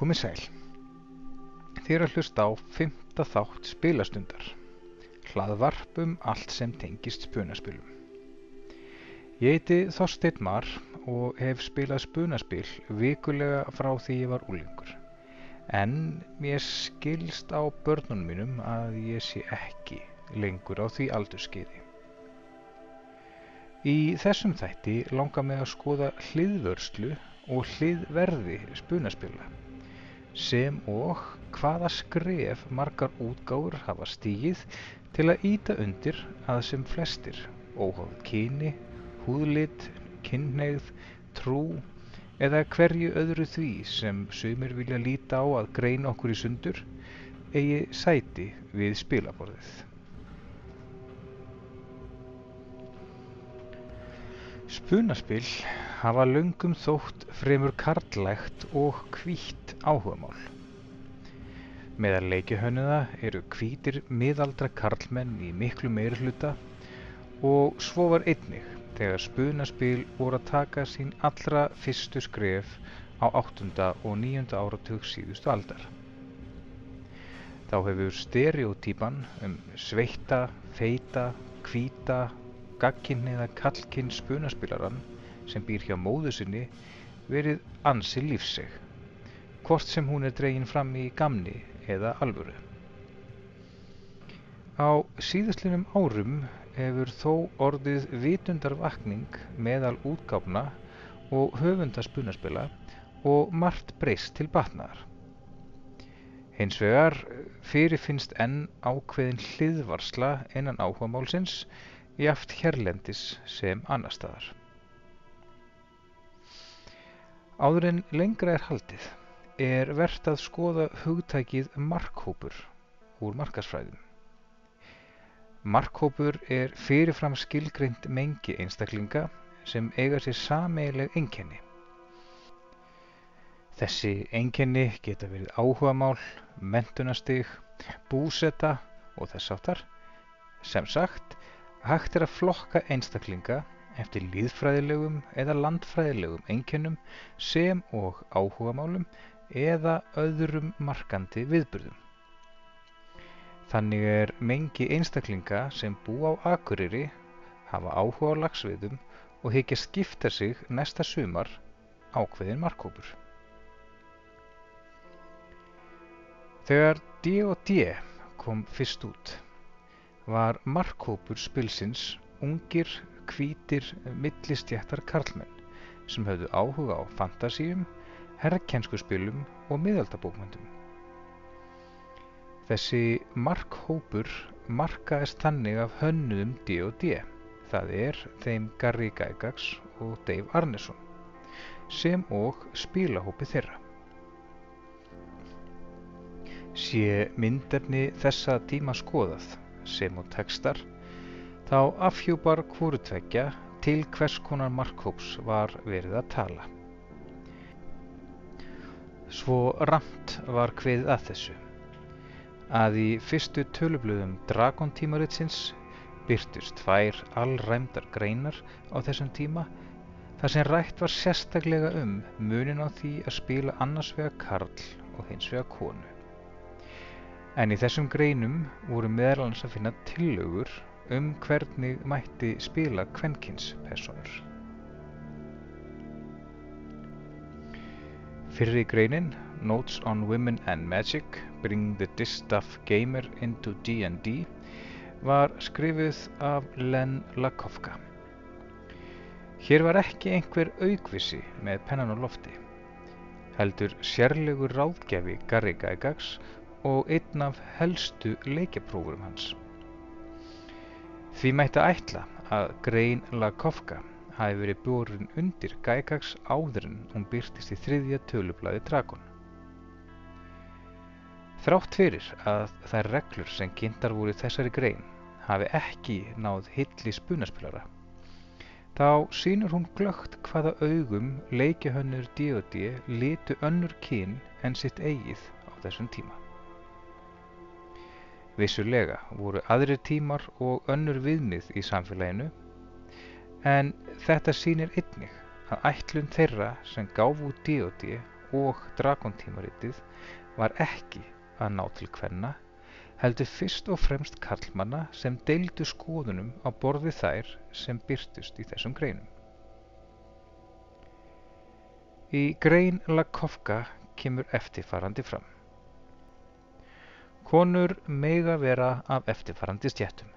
Komið sæl. Þið eru að hlusta á fymta þátt spilastundar. Hlaðvarp um allt sem tengist spunaspilum. Ég heiti Þorsteinn Mar og hef spilað spunaspil vikulega frá því ég var úlingur. En mér skilst á börnunum mínum að ég sé ekki lengur á því aldurskeiði. Í þessum þætti langar mig að skoða hliðvörslu og hliðverði spunaspila sem og hvaða skref margar útgáfur hafa stígið til að íta undir að sem flestir, óháð kyni, húðlit, kynneigð, trú eða hverju öðru því sem sumir vilja líta á að greina okkur í sundur, eigi sæti við spilaborðið. Spunaspil hafa löngum þótt fremur karlægt og hvítt áhugamál. Meðal leikihönnuða eru hvítir miðaldra karlmenn í miklu meirhluta og svo var einnig þegar spunaspil voru að taka sín allra fyrstu skref á 8. og 9. áratug síðustu aldar. Þá hefur stereotýpan um sveitta, feita, hvíta, gagkinneiða kallkinn spunaspilaran sem býr hjá móðu sinni verið ansi lífseg, hvort sem hún er dregin fram í gamni eða alvöru. Á síðastlinum árum hefur þó orðið vitundarvakning meðal útgáfna og höfunda spunaspila og margt breyst til batnaðar. Hins vegar fyrirfinnst enn ákveðin hliðvarsla innan áhugamálsins jaft hérlendis sem annar staðar. Áður en lengra er haldið er vert að skoða hugtækið markhópur úr markasfræðum. Markhópur er fyrirfram skilgreint mengi einstaklinga sem eiga sér sameileg einkenni. Þessi einkenni geta verið áhugamál, mentunastig, búseta og þess áttar. Sem sagt, hægt er að flokka einstaklinga eftir líðfræðilegum eða landfræðilegum einkennum sem og áhugamálum eða öðrum markandi viðburðum. Þannig er mengi einstaklinga sem bú á Akureyri, hafa áhuga á lagsviðum og hyggja skipta sig næsta sumar ákveðin markhópur. Þegar D&D kom fyrst út var markhópur spilsins ungir, hvítir, millistjættar karlmenn sem höfðu áhuga á fantasíum, herrkennskuspilum og miðaldabókmyndum. Þessi markhópur markaðist þannig af hönnuðum D&D, það er þeim Gary Gygax og Dave Arneson, sem og spilahópi þeirra. Sé myndefni þessa tíma skoðað sem og textar, þá afhjúpar hvorutveggja til hvers konar markhóps var verið að tala. Svo ramt var kveðið að þessu, að í fyrstu tölublöðum Dragon tímaritsins byrtust tvær allræmdar greinar á þessum tíma þar sem rætt var sérstaklega um munin á því að spila annars vega karl og hins vega konu. En í þessum greinum voru meðal annars að finna tillögur um hvernig mætti spila kvenkinspersonur. Fyrri greinin, Notes on Women and Magic, Bring the Distaff Gamer into D&D, var skrifið af Len Lakofka. Hér var ekki einhver aukvisi með pennan á lofti, heldur sérlegur ráðgjafi Gary Gygax og einn af helstu leikjaprófurum hans. Því mætti ætla að grein Lakofka hafi verið borin undir Gygax áður en hún byrtist í þriðja tölublaði Dragon. Þrátt fyrir að þær reglur sem kynntar voru þessari grein hafi ekki náð hilli spunaspilara, þá sýnur hún glögt hvaða augum leikjahönnur D&D litu önnur kyn en sitt eigið á þessum tíma. Vissulega voru aðrir tímar og önnur viðmið í samfélaginu en þetta sýnir einnig að ætlun þeirra sem gáf út D&D og drakontímaritið var ekki að ná til kvenna, heldur fyrst og fremst karlmanna sem deildu skoðunum á borði þær sem byrtust í þessum greinum. Í grein Lakofka kemur eftirfarandi fram. Konur mega vera af eftirfarandi stjættum.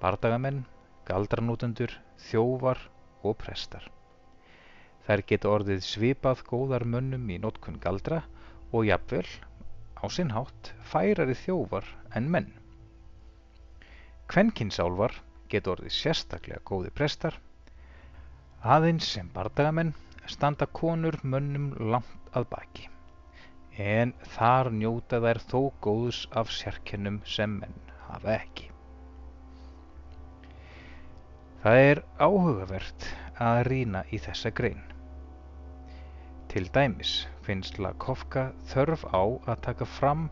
Bardagamenn, galdranútendur, þjófar og prestar. Þær geta orðið svipað góðar mönnum í notkun galdra og jafnvel, á sinn hátt, færari þjófar en menn. Kvenkinsálvar geta orðið sérstaklega góði prestar. Aðeins sem bardagamenn standa konur mönnum langt að baki en þar njóta þær þó góðs af sérkennum sem menn hafa ekki. Það er áhugavert að rýna í þessa grein. Til dæmis finnst Lakofka þörf á að taka fram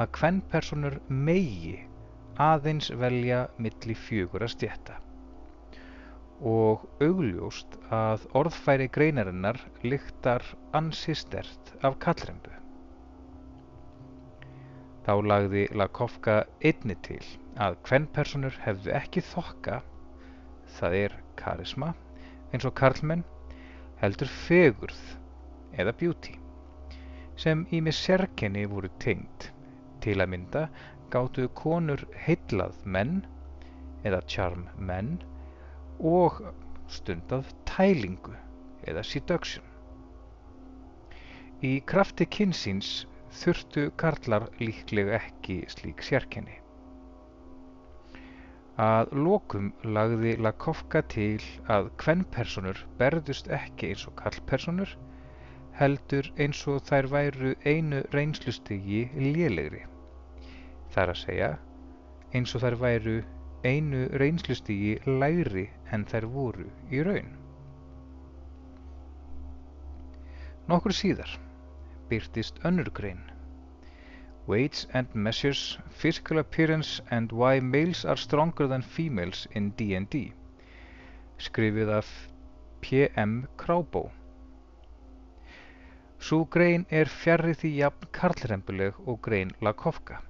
að hvernpersonur megi aðeins velja milli fjögur að stjætta og augljóst að orðfæri greinarinnar lyktar ansi stert af kallrembu. Þá lagði Lakofka einni til að hvernpersonur hefðu ekki þokka, það er karisma, eins og karlmenn, heldur fegurð eða beauty, sem í með sérkenni voru tengd. Til að mynda gáttu konur heillað menn eða charm menn og stundað tælingu eða seduction. Í krafti kynsins þurftu karlar líklega ekki slík sérkenni. Að lokum lagði Lakofka til að kvennpersonur berðust ekki eins og karlpersonur, heldur eins og þær væru einu reynslustigi lélegri. Það er að segja, eins og þær væru einu reynslustigi lægri en þær voru í raun. Nokkur síðar birtist önnur grein. Weights and Measures Physical Appearance and Why Males Are Stronger Than Females in D&D skrifið af P.M. Krábó. Sú grein er fjarrri því jafn karlrembuleg og grein Lakofka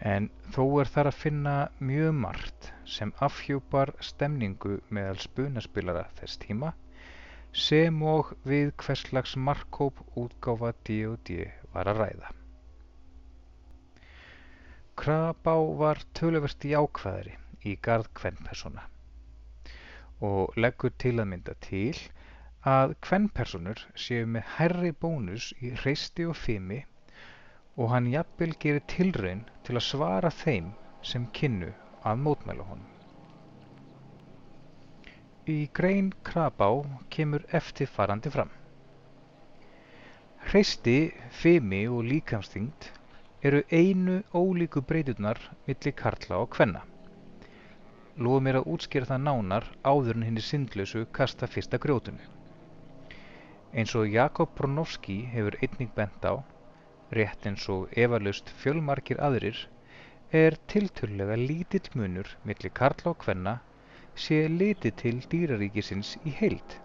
en þó er þar að finna mjög margt sem afhjúpar stemningu meðal spunaspilara þess tíma sem og við hverslags markkóp útgáfa D&D var að ræða. Krabá var töluvert jákvæðari í garð kvenpersona og leggur til að mynda til að kvenpersonur séu með hærri bónus í hreisti og fimi og hann jafnvel gerir tilraun til að svara þeim sem kynnu að mótmæla honum. Í grein Krabá kemur eftirfarandi fram. Hreisti, fimi og líkamsþyngd eru einu ólíku breyturnar milli karla og kvenna. Lóðu mér að útskýra það nánar áður en henni syndlausu kasta fyrsta grjótunu. Eins og Jakob Bronowski hefur einnig bent á, rétt eins og efalust fjölmarkir aðrir, er tilturlega lítill munur milli karla og kvenna sé litið til dýraríkisins í heild.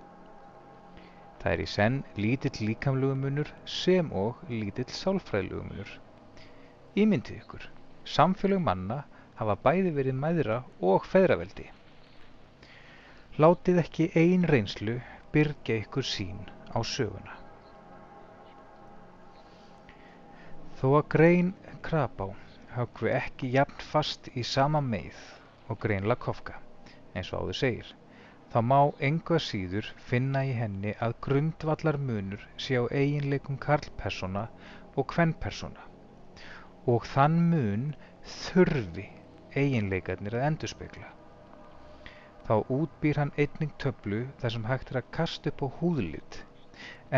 Það er í senn lítill líkamlegu munur sem og lítill sálfræðilegu munur. Ímyndið ykkur, samfélög manna hafa bæði verið mæðra og feðraveldi. Látið ekki ein reynslu byrja ykkur sín á söguna. Þó að grein krabá höfðu ekki jafn fast í sama meið og grein lakofka eins og áður segir, þá má engu að síður finna í henni að grundvallarmunur sé á eiginleikum karlpersona og kvennpersona og þann mun þurfi eiginleikarnir að endurspegla. Þá útbýr hann einning töflu þar sem hægt er að kasta upp á húðlit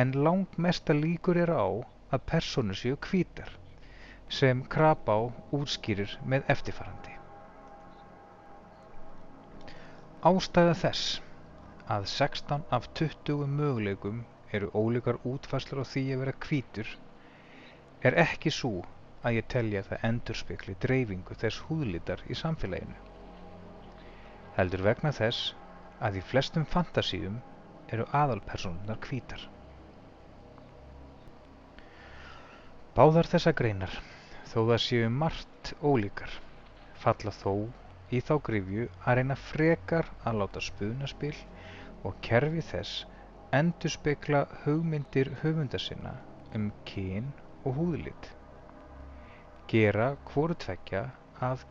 en langt mesta líkur er á að personu séu hvítar sem Krabá útskýrir með eftirfarandi. Ástæða þess að 16 af 20 möguleikum eru ólíkar útfærslur á því að vera hvítur er ekki sú að ég telja það endurspegli dreifingu þess húðlitar í samfélaginu. Heldur vegna þess að í flestum fantasíum eru aðalpersonunar hvítar. Báðar þessa greinar, þó það séu margt ólíkar, falla þó í þá gryfju að reyna frekar að láta spunaspil og kerfi þess endurspegla hugmyndir höfunda sinna um kyn og húðlit. Gera hvoru tveggja að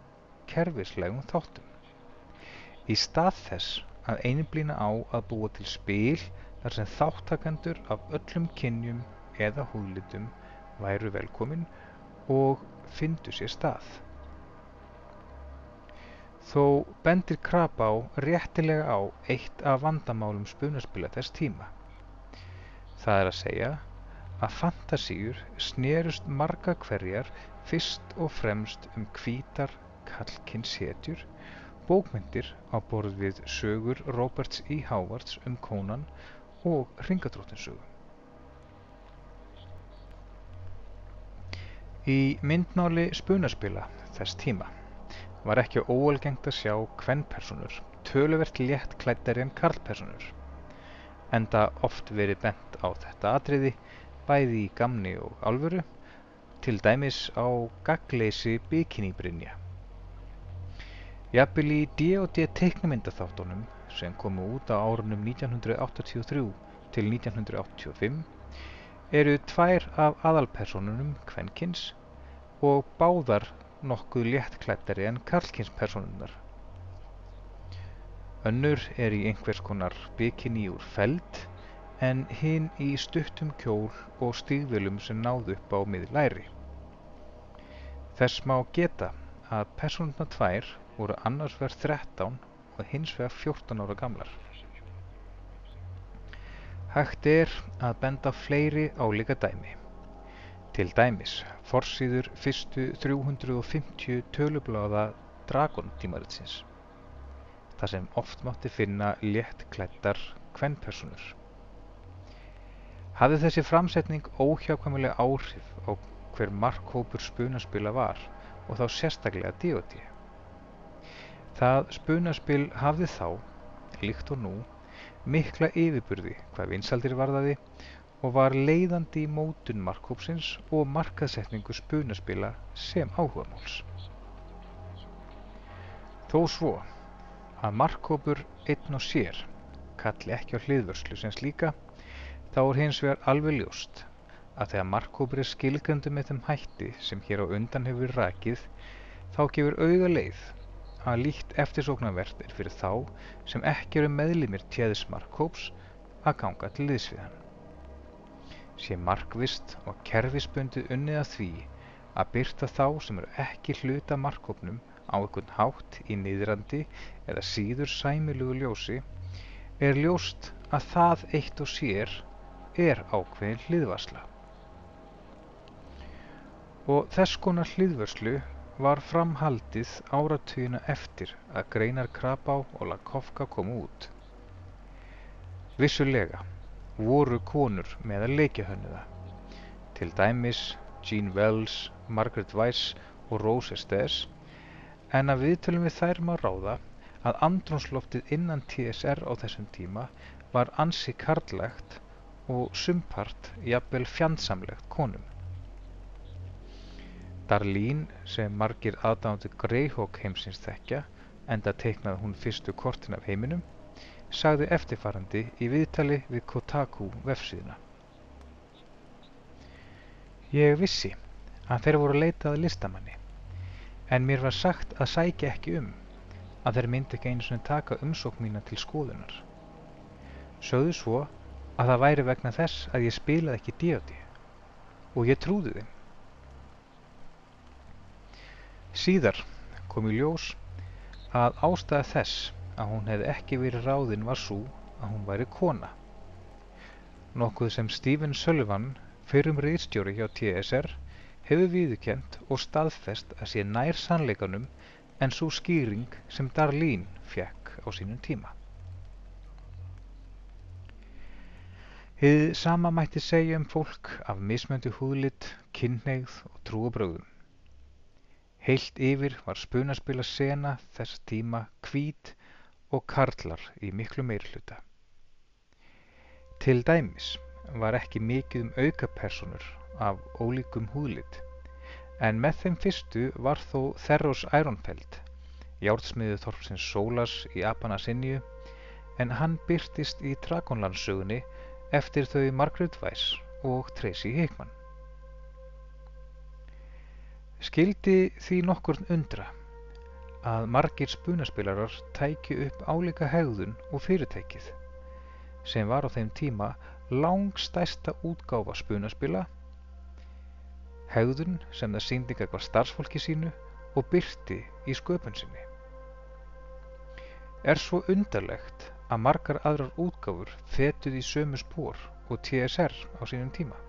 kerfislegum þáttum. Í stað þess að einblýna á að búa til spil þar sem þáttakendur af öllum kynjum eða húðlitum væru velkomin og fyndu sér stað. Þó bendir Krabá réttilega á eitt af vandamálum spunaspila þess tíma. Það er að segja að fantasíur snerust marga hverjar fyrst og fremst um hvítar kallkynshetjur, bókmyndir á borð við sögur Roberts E. Howards um Conan og Hringadróttinsögu. Í myndmáli spunaspila þess tíma var ekki óalgengt að sjá kvennpersonur töluvert létt klæddari en karlpersonur, enda oft verið bent á þetta atriði bæði í gamni og alvöru, til dæmis á gagleysi bikinibrynja. Jafnvel í D&D teiknumyndaþáttunum sem komu út á árunum 1983 til 1985 eru tvær af aðalpersonunum kvenkins og báðar nokkuð léttklæddari en karlkynspersonunnar. Önnur er í einhvers konar bikini úr feld en hinn í stuttum kjól og stígvölum sem náðu upp á miðlæri. Þess má geta að personuna tvær voru annars verð 13 og hins vegar 14 ára gamlar. Hægt er að benda fleiri álíka dæmi. Til dæmis forsíður fyrstu 350 tölubláða Dragon-tímaritsins, þar sem oft mátti finna léttklæddar kvenpersonur. Hafði þessi framsetning óhjákvæmulega áhrif á hver markhópur spunaspila var og þá sérstaklega D.O.D. Það spunaspil hafði þá, líkt og nú, mikla yfirburði hvað vinsaldir varðaði og var leiðandi í mótun markhópsins og markaðsetningu spunaspila sem áhugamáls. Þó svo að markhópur einn og sér kalli ekki á hliðvörslu sem slíka, þá er hins vegar alveg ljóst að þegar markhópur er skilgöndu með þeim hætti sem hér á undan hefur rakið, þá gefur auga leið að líkt eftirsóknarvert er fyrir þá sem ekki eru meðlimir tjeðis markhóps að ganga til liðs við hann. Sé markvist og kerfisbundið unnið að því að byrta þá sem eru ekki hluta markhópnum á einhvern hátt í niðrandi eða síður sæmilugu ljósi, er ljóst að það eitt og sér er ákveðin hliðvarsla. Og þess konar hliðvörslu var framhaldið áratugina eftir að greinar Krabá og Lakofka komu út. Vissulega voru konur með að leikja hönnuða, til dæmis Jean Wells, Margaret Weiss og Rose Estes, en að viðtölum við þær má ráða að andrúnsloftið innan TSR á þessum tíma var ansi karlægt og sumpart jafnvel fjandsamlegt konum. Darlene, sem margir aðdáðandi Greyhawk heimsins þekkja, enda teiknaði hún fyrstu kortin af heiminum, sagði eftirfarandi í viðtali við Kotaku vefsíðuna. Ég vissi að þeir voru leitað listamanni, en mér var sagt að sækja ekki um, að þeir myndi ekki einu svona taka umsók mína til skoðunar. Sögðu svo að það væri vegna þess að ég spilaði ekki D.O.D. og ég trúði þeim. Síðar kom í ljós að ástæða þess að hún hefði ekki verið ráðin var svo að hún væri kona. Nokkuð sem Stephen Sullivan, fyrrum reyðstjóri hjá TSR, hefur viðkjent og staðfest að sé nær sannleikanum en svo skýring sem Darlene fekk á sínum tíma. Hið sama mætti segja um fólk af mismöndu húðlit, kynneigð og trúabröðum. Heilt yfir var spunaspila sena þess tíma hvít og karlar í miklu meirhluta. Til dæmis var ekki mikið um aukapersonur af ólíkum húðlit, en með þeim fyrstu var þó Theros Ironfeld, járnsmiðu þorpsins Solas í Apanasinju, en hann byrtist í Dragonlandsögunni eftir þau Margaret Weiss og Tracy Hickman. Skildi því nokkurn undra að margir spunaspilarar tækju upp álíka hegðun og fyrirtækið, sem var á þeim tíma langstæsta útgáfa spunaspila, hegðun sem það síndi eitthvað starfsfólki sínu og byrti í sköpun sinni. Er svo undarlegt að margar aðrar útgáfur fetuð í sömu spór og TSR á sínum tíma.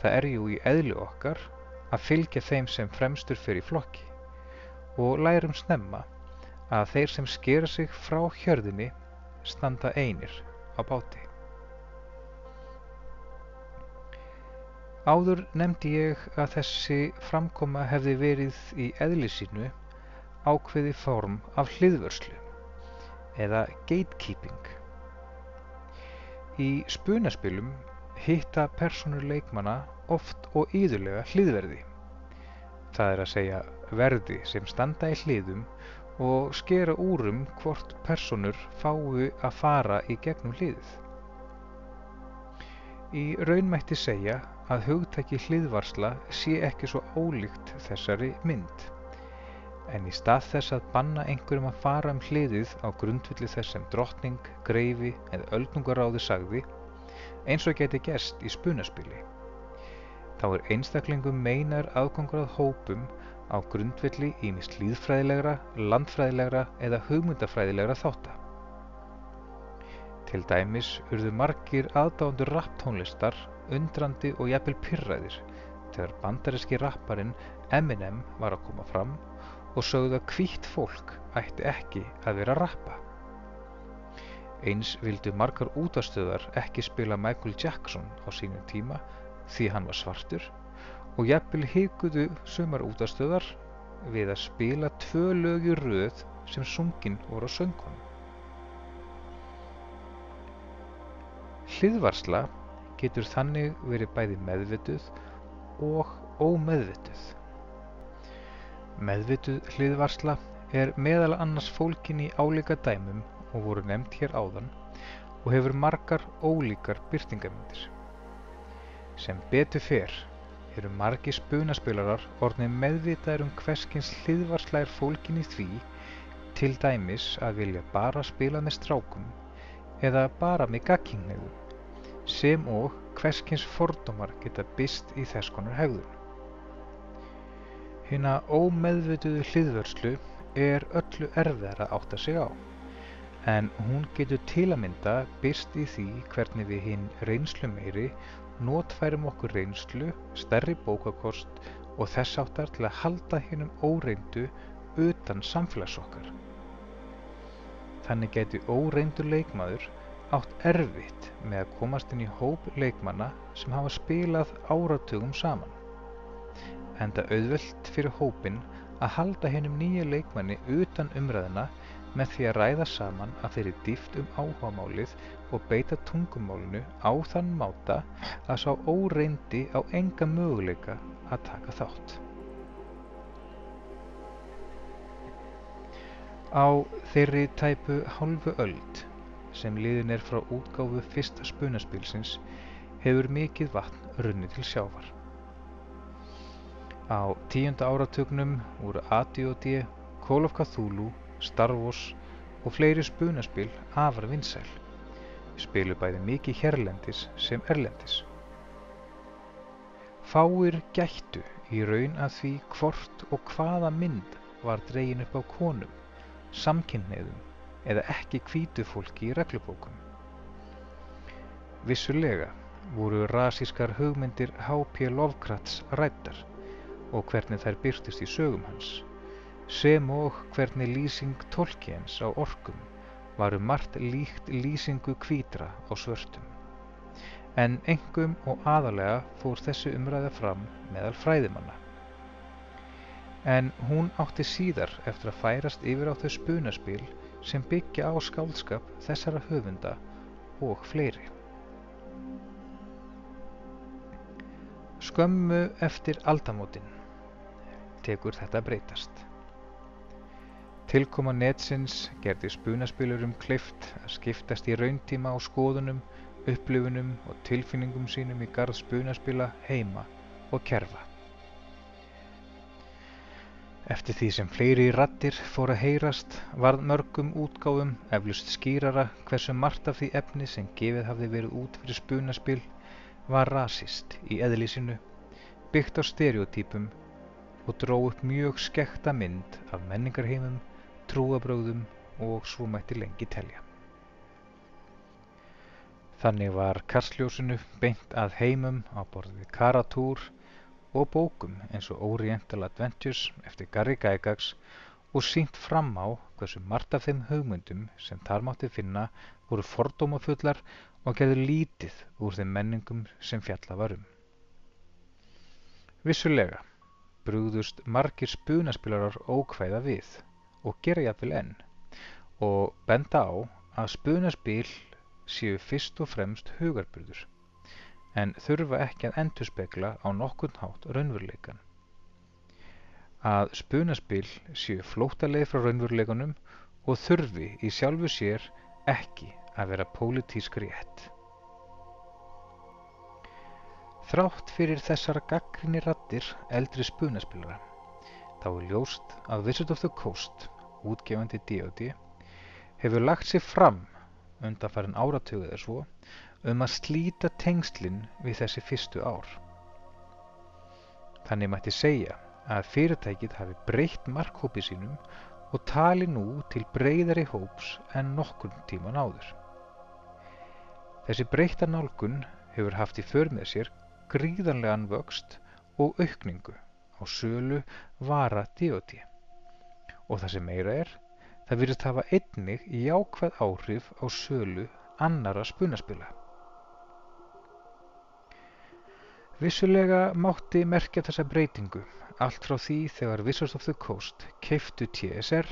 Það er jú í eðlu okkar að fylgja þeim sem fremstur fyrir flokki og lærum snemma að þeir sem skera sig frá hjörðinni standa einir á báti. Áður nefndi ég að þessi framkoma hefði verið í eðli sínu ákveði form af hliðvörslu eða gatekeeping. Í spunaspilum hitta personur leikmanna oft og yðurlega hliðverði. Það er að segja verði sem standa í hliðum og skera úrum hvort personur fái að fara í gegnum hliðið. Í raun mætti segja að hugtæki hliðvarsla sé ekki svo ólíkt þessari mynd. En í stað þess að banna einhverjum að fara um hliðið á grundvilli þess sem drottning, greifi eða öldungaráði sagði, eins og geti gerst í spunaspili þá er einstaklingum meinar aðgangur að hópum á grundvelli ýmist lýðfræðilegra, landfræðilegra eða hugmyndafræðilegra þátta. Til dæmis urðu margir aðdándur rapptónlistar undrandi og jafnvel pyrræðir þegar bandaríski rapparinn Eminem var að koma fram og sögðu að hvítt fólk ætti ekki að vera rappa. Eins vildu margar útastöðar ekki spila Michael Jackson á sínum tíma því hann var svartur og jafnvel hikuðu sumar útastöðar við að spila tvö lög í röð sem sungin voru á söngunum. Hliðvarsla getur þannig verið bæði meðvituð og ómeðvituð. Meðvituð hliðvarsla er meðal annars fólkin í álíka dæmum og voru nefnt hér áðan og hefur margar ólíkar byrtingamindir. Sem betur fer eru margir spunaspilarar orðnir meðvitaðir um hverskins hliðvarsla er fólgin í því, til dæmis að vilja bara spila með strákum eða bara með gagkingnefum, sem og hverskins fordómar geta byst í þess konar hegðun. Hina ómeðvituðu hliðvörslu er öllu erfiðar að átta sig á, en hún getur til að mynda byst í því hvernig við hinn reynslu meiri notfærum okkur reynslu, stærri bókakost og þess áttar til að halda hinnum óreyndu utan samfélags okkar. Þannig geti óreyndur leikmaður átt erfitt með að komast inn í hóp leikmanna sem hafa spilað áratugum saman. Enda auðvelt fyrir hópin að halda hinnum nýja leikmanni utan umræðina með því að ræða saman af þeirri dýft um áhugamálið og beita tungumálinu á þann máta að sá óreyndi á enga möguleika að taka þátt. Á þeirri tæpu hálfu öld sem liðin er frá útgáfu fyrsta spunaspilsins hefur mikið vatn runni til sjávar. Á tíunda áratögnum voru AD&D, Call of Cthulhu Star Wars og fleiri spunaspil afar vinsæl. Spilu bæði mikið hérlendis sem erlendis. Fáir gættu í raun að því hvort og hvaða mynd var dregin upp á konum, samkynneigðum eða ekki hvítu fólki í reglubókum. Vissulega voru rasískar hugmyndir H.P. Lovecrafts rættar og hvernig þær byrtist í sögum hans sem og hvernig lýsing Tolkiens á orkum var um margt líkt lýsingu hvítra á svörtum. En engum og aðalega fór þessi umræða fram meðal fræðimanna. En hún átti síðar eftir að færast yfir á þau spunaspil sem byggja á skáldskap þessara höfunda og fleiri. Skömmu eftir aldamótin tekur þetta breytast. Tilkoma netsins gerði spunaspilurum kleift að skiptast í rauntíma á skoðunum, upplifunum og tilfinningum sínum í garð spunaspila heima og kerfa. Eftir því sem fleiri raddir fór að heyrast varð mörgum útgáfum eflust skýrara hversu margt af því efni sem gefið hafði verið út fyrir spunaspil var rasist í eðli sínu, byggt á stereotypum og dró upp mjög skekta mynd af menningarheimum, trúabrögðum og svo mætti lengi telja. Þannig var kastljósinu beint að heimum á borðið Karatúr og bókum eins og Oriental Adventures eftir Gary Gygax og sínt fram á hversu margt af þeim hugmyndum sem þar mátti finna voru fordómafullar og gerðu lítið úr þeim menningum sem fjalla varum. Vissulega brúðust margir spunaspilarar ókvæða við og gera jafnvel enn og benda á að spunaspil séu fyrst og fremst hugarburður en þurfa ekki að endurspegla á nokkurn hátt raunveruleikan. Að spunaspil séu flótaleið frá raunveruleikunum og þurfi í sjálfu sér ekki að vera pólitísk rétt. Þrátt fyrir þessar gaggrinni rattir eldri spunaspilara þá er ljóst að Wizard of the Coast, útgefandi D&D, hefur lagt sér fram undan farin áratögu eða svo um að slíta tengslinn við þessi fyrstu ár. Þannig mætti segja að fyrirtækið hafi breytt markhópi sínum og tali nú til breyðari hóps en nokkur tíman áður. Þessi breytta nálgun hefur haft í för með sér gríðarlegan vöxt og aukningu á sölu vara D&D og það sem meira er, það virðist hafa einnig jákvæð áhrif á sölu annara spunaspila. Vissulega mátti merkja þessa breytingu allt frá því þegar Wizards of the Coast keiftu TSR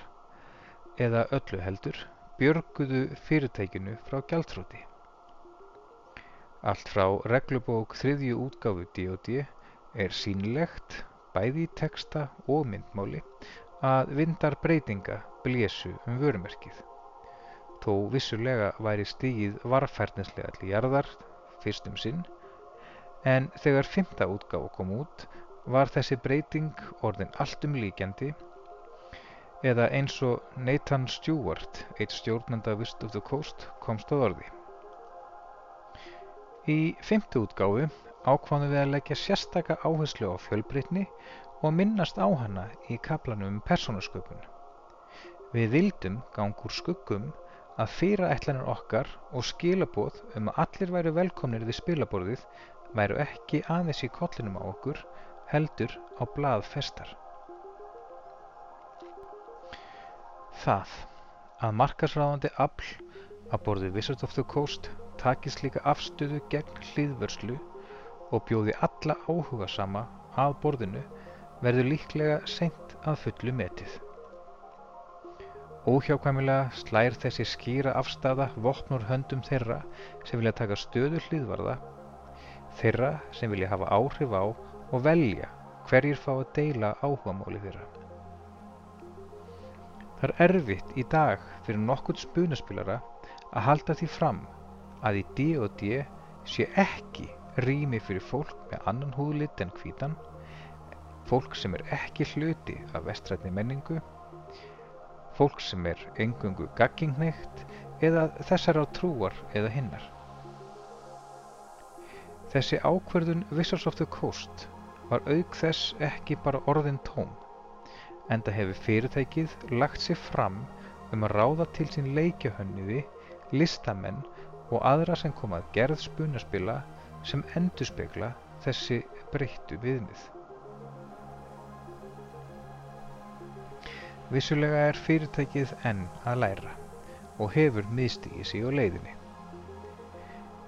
eða öllu heldur björguðu fyrirtækinu frá gjaldþróti. Allt frá reglubók þriðju útgáfu D&D er sýnilegt, bæði í texta og myndmáli, að vindar breytinga blésu um vörumerkið. Þó vissulega væri stígið varfærninslega til jarðar fyrst um sinn, en þegar fymta útgáfa kom út var þessi breyting orðin alltum líkjandi eða eins og Nathan Stewart, eitt stjórnanda Wizard of the Coast, komst að orði. Í fimmtu útgáfu ákváðum við að leggja sérstaka áherslu á fjölbreytni og minnast á hana í kaflanum um persónusköpun. Við vildum gang úr skuggum að fyrirætlanir okkar og skilaboð um að allir væru velkomnir við spilaborðið væru ekki aðeins í kollinum á okkur, heldur á blað festar. Það að markasráðandi afl að borðið Wizard of the Coast taki slíka afstöðu gegn hliðvörslu og bjóði alla áhugasama að borðinu verður líklega seint að fullu metið. Óhjákvæmilega slær þessi skýra afstafa vopnur höndum þeirra sem vilja taka stöðu hliðvarða, þeirra sem vilja hafa áhrif á og velja hverjir fá að deila áhugamáli þeirra. Það er erfitt í dag fyrir nokkurt spunaspilara að halda því fram að í D&D sé ekki rými fyrir fólk með annan húðlit en hvítan, fólk sem er ekki hluti af vestrætni menningu, fólk sem er engungu gaggingneitt eða þessar á trúar eða hinnar. Þessi ákverðun Wizards of the Coast var auk þess ekki bara orðin tóm, en það hefur fyrirtækið lagt sér fram um að ráða til sín leikjahönniði, listamenn og aðra sem koma að gerð spunaspila sem endurspegla þessi breyttu viðmið. Vissulega er fyrirtækið enn að læra og hefur miðstíði sig á leiðinni.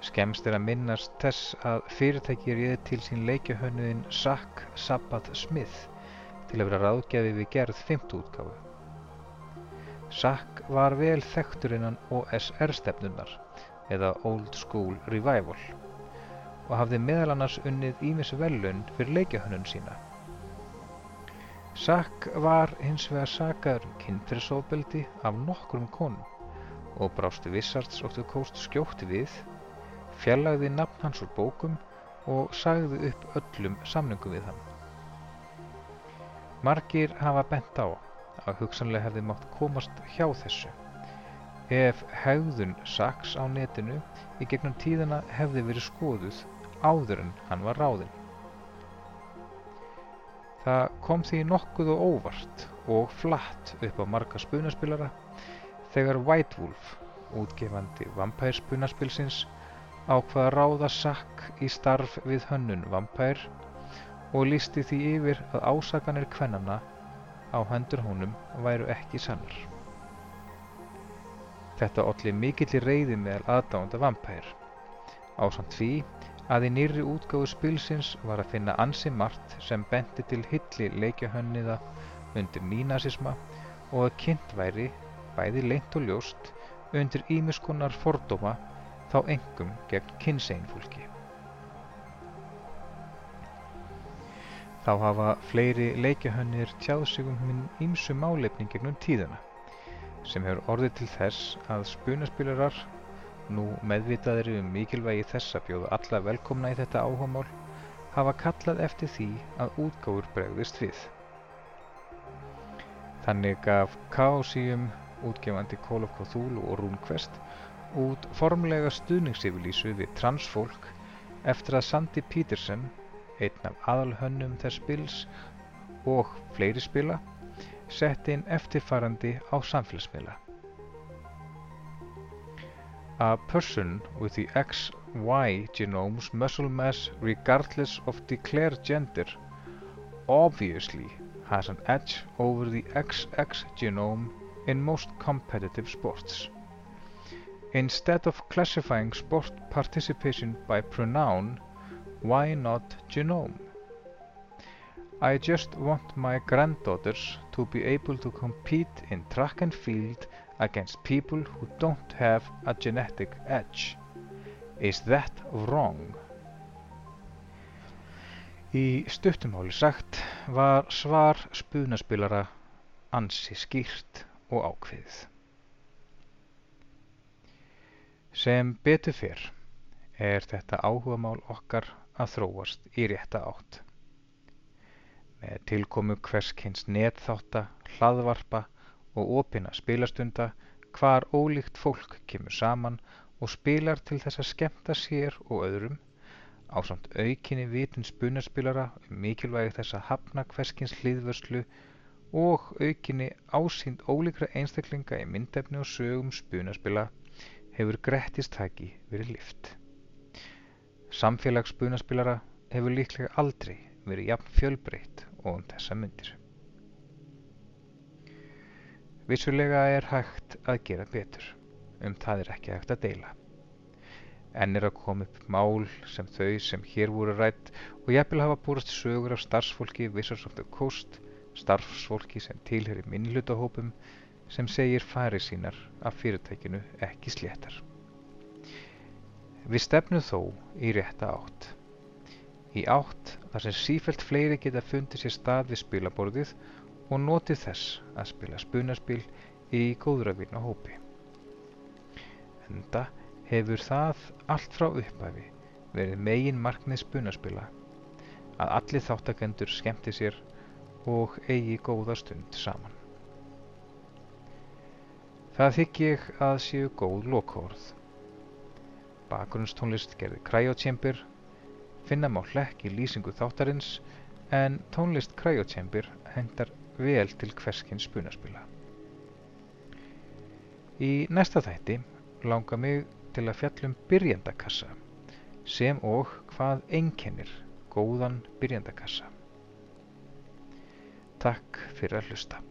Skemst er að minnast þess að fyrirtækið réði til sín leikjahönnuðin Sack Sabbath Smith til að vera ráðgjafi við gerð 5. útgáfu. Sack var vel þekktur innan OSR stefnunar eða Old School Revival og hafði meðal annars unnið ímis velun fyrir leikjahönnun sína. Sack var hins vegar sagaður um kynferðisofbeldi af nokkrum konum og brástu Wizards of the Coast skjótti við, fjarlagði nafn hans úr bókum og sagði upp öllum samlingum við hann. Margir hafa bent á að hugsanlega hefði mátt komast hjá þessu ef hegðun Sacks á netinu í gegnum tíðina hefði verið skoðuð áður en hann var ráðinn. Það kom því nokkuð og óvart og flatt upp á marga spunaspilara þegar White Wolf, útgefandi vampærspunaspilsins, ákvaða ráða Sack í starf við hönnun vampær og lísti því yfir að ásakanir kvennana á hendur honum væru ekki sannar. Þetta olli mikillir reyði meðal aðdáðanda Vampire, ásamt því að í nýrri útgáfu spilsins var að finna ansi margt sem benti til hilli leikjahönniða undir nínasisma og að kynnt væri, bæði leint og ljóst, undir ímiskonar fordóma þá engum gegn kynseinfólki. Þá hafa fleiri leikjahönnir tjáð sig um hinn ímsu málefni gegnum tíðina sem hefur orðið til þess að spunaspilarar, nú meðvitaðir um mikilvægi þess að bjóða alla velkomna í þetta áhugamál, hafa kallað eftir því að útgáfur bregðist við. Þannig gaf Chaosium, útgefandi Call of Cthulhu og RuneQuest, út formlega stuðningsyfirlýsu við transfólk eftir að Sandy Peterson, einn af aðalhönnum þess spils og fleiri spila, sett inn eftirfarandi á samfélagsmiðla. A person with the XY genome's muscle mass regardless of declared gender obviously has an edge over the XX genome in most competitive sports. Instead of classifying sport participation by pronoun, why not genome? I just want my granddaughters to be able to compete in track and field against people who don't have a genetic edge. Is that wrong? Í stuttumáli sagt var svar spunaspilara ansi skýrt og ákveðið. Sem betur fyrr er þetta áhugamál okkar að þróast í rétta átt með tilkomu hvers kyns netþátta, hlaðvarpa og opinna spilastunda hvar ólíkt fólk kemur saman og spilar til þess að skemmta sér og öðrum ásamt aukinni vitund spunaspilara um mikilvægi þess að hafna hverskins hliðvörslu og aukinni ásýnd ólíkra einstaklinga í myndefni og sögum spunaspila hefur grettistæki verið lift. Samfélags spunaspilara hefur líklega aldrei verið jafn fjölbreytt og um þessa myndir. Vissulega er hægt að gera betur, um það er ekki hægt að deila. Enn er að koma upp mál sem þau sem hér voru rætt og jafnvel hafa búrast sögur af starfsfólki Wizards of the Coast, starfsfólki sem tilheri minnlutahópum sem segir fari sínar af fyrirtækinu ekki sléttar. Við stefnum þó í rétta átt í átt þar sem sífellt fleiri geta fundið sér stað við spilaborðið og notið þess að spila spunaspil í góðravinn á hópi. Enda hefur það allt frá upphæfi verið megin marknið spunaspila að allir þáttakendur skemmti sér og eigi góða stund saman. Það þykk ég að séu góð lokórð. Bakgrunnstónlist gerði Cryochambir Finna má hlekk í lýsingu þáttarins en tónlist Cryochambir hendar vel til hverskins spunaspila. Í næsta þætti langar mig til að fjallum byrjandakassa sem og hvað einkennir góðan byrjandakassa. Takk fyrir að hlusta.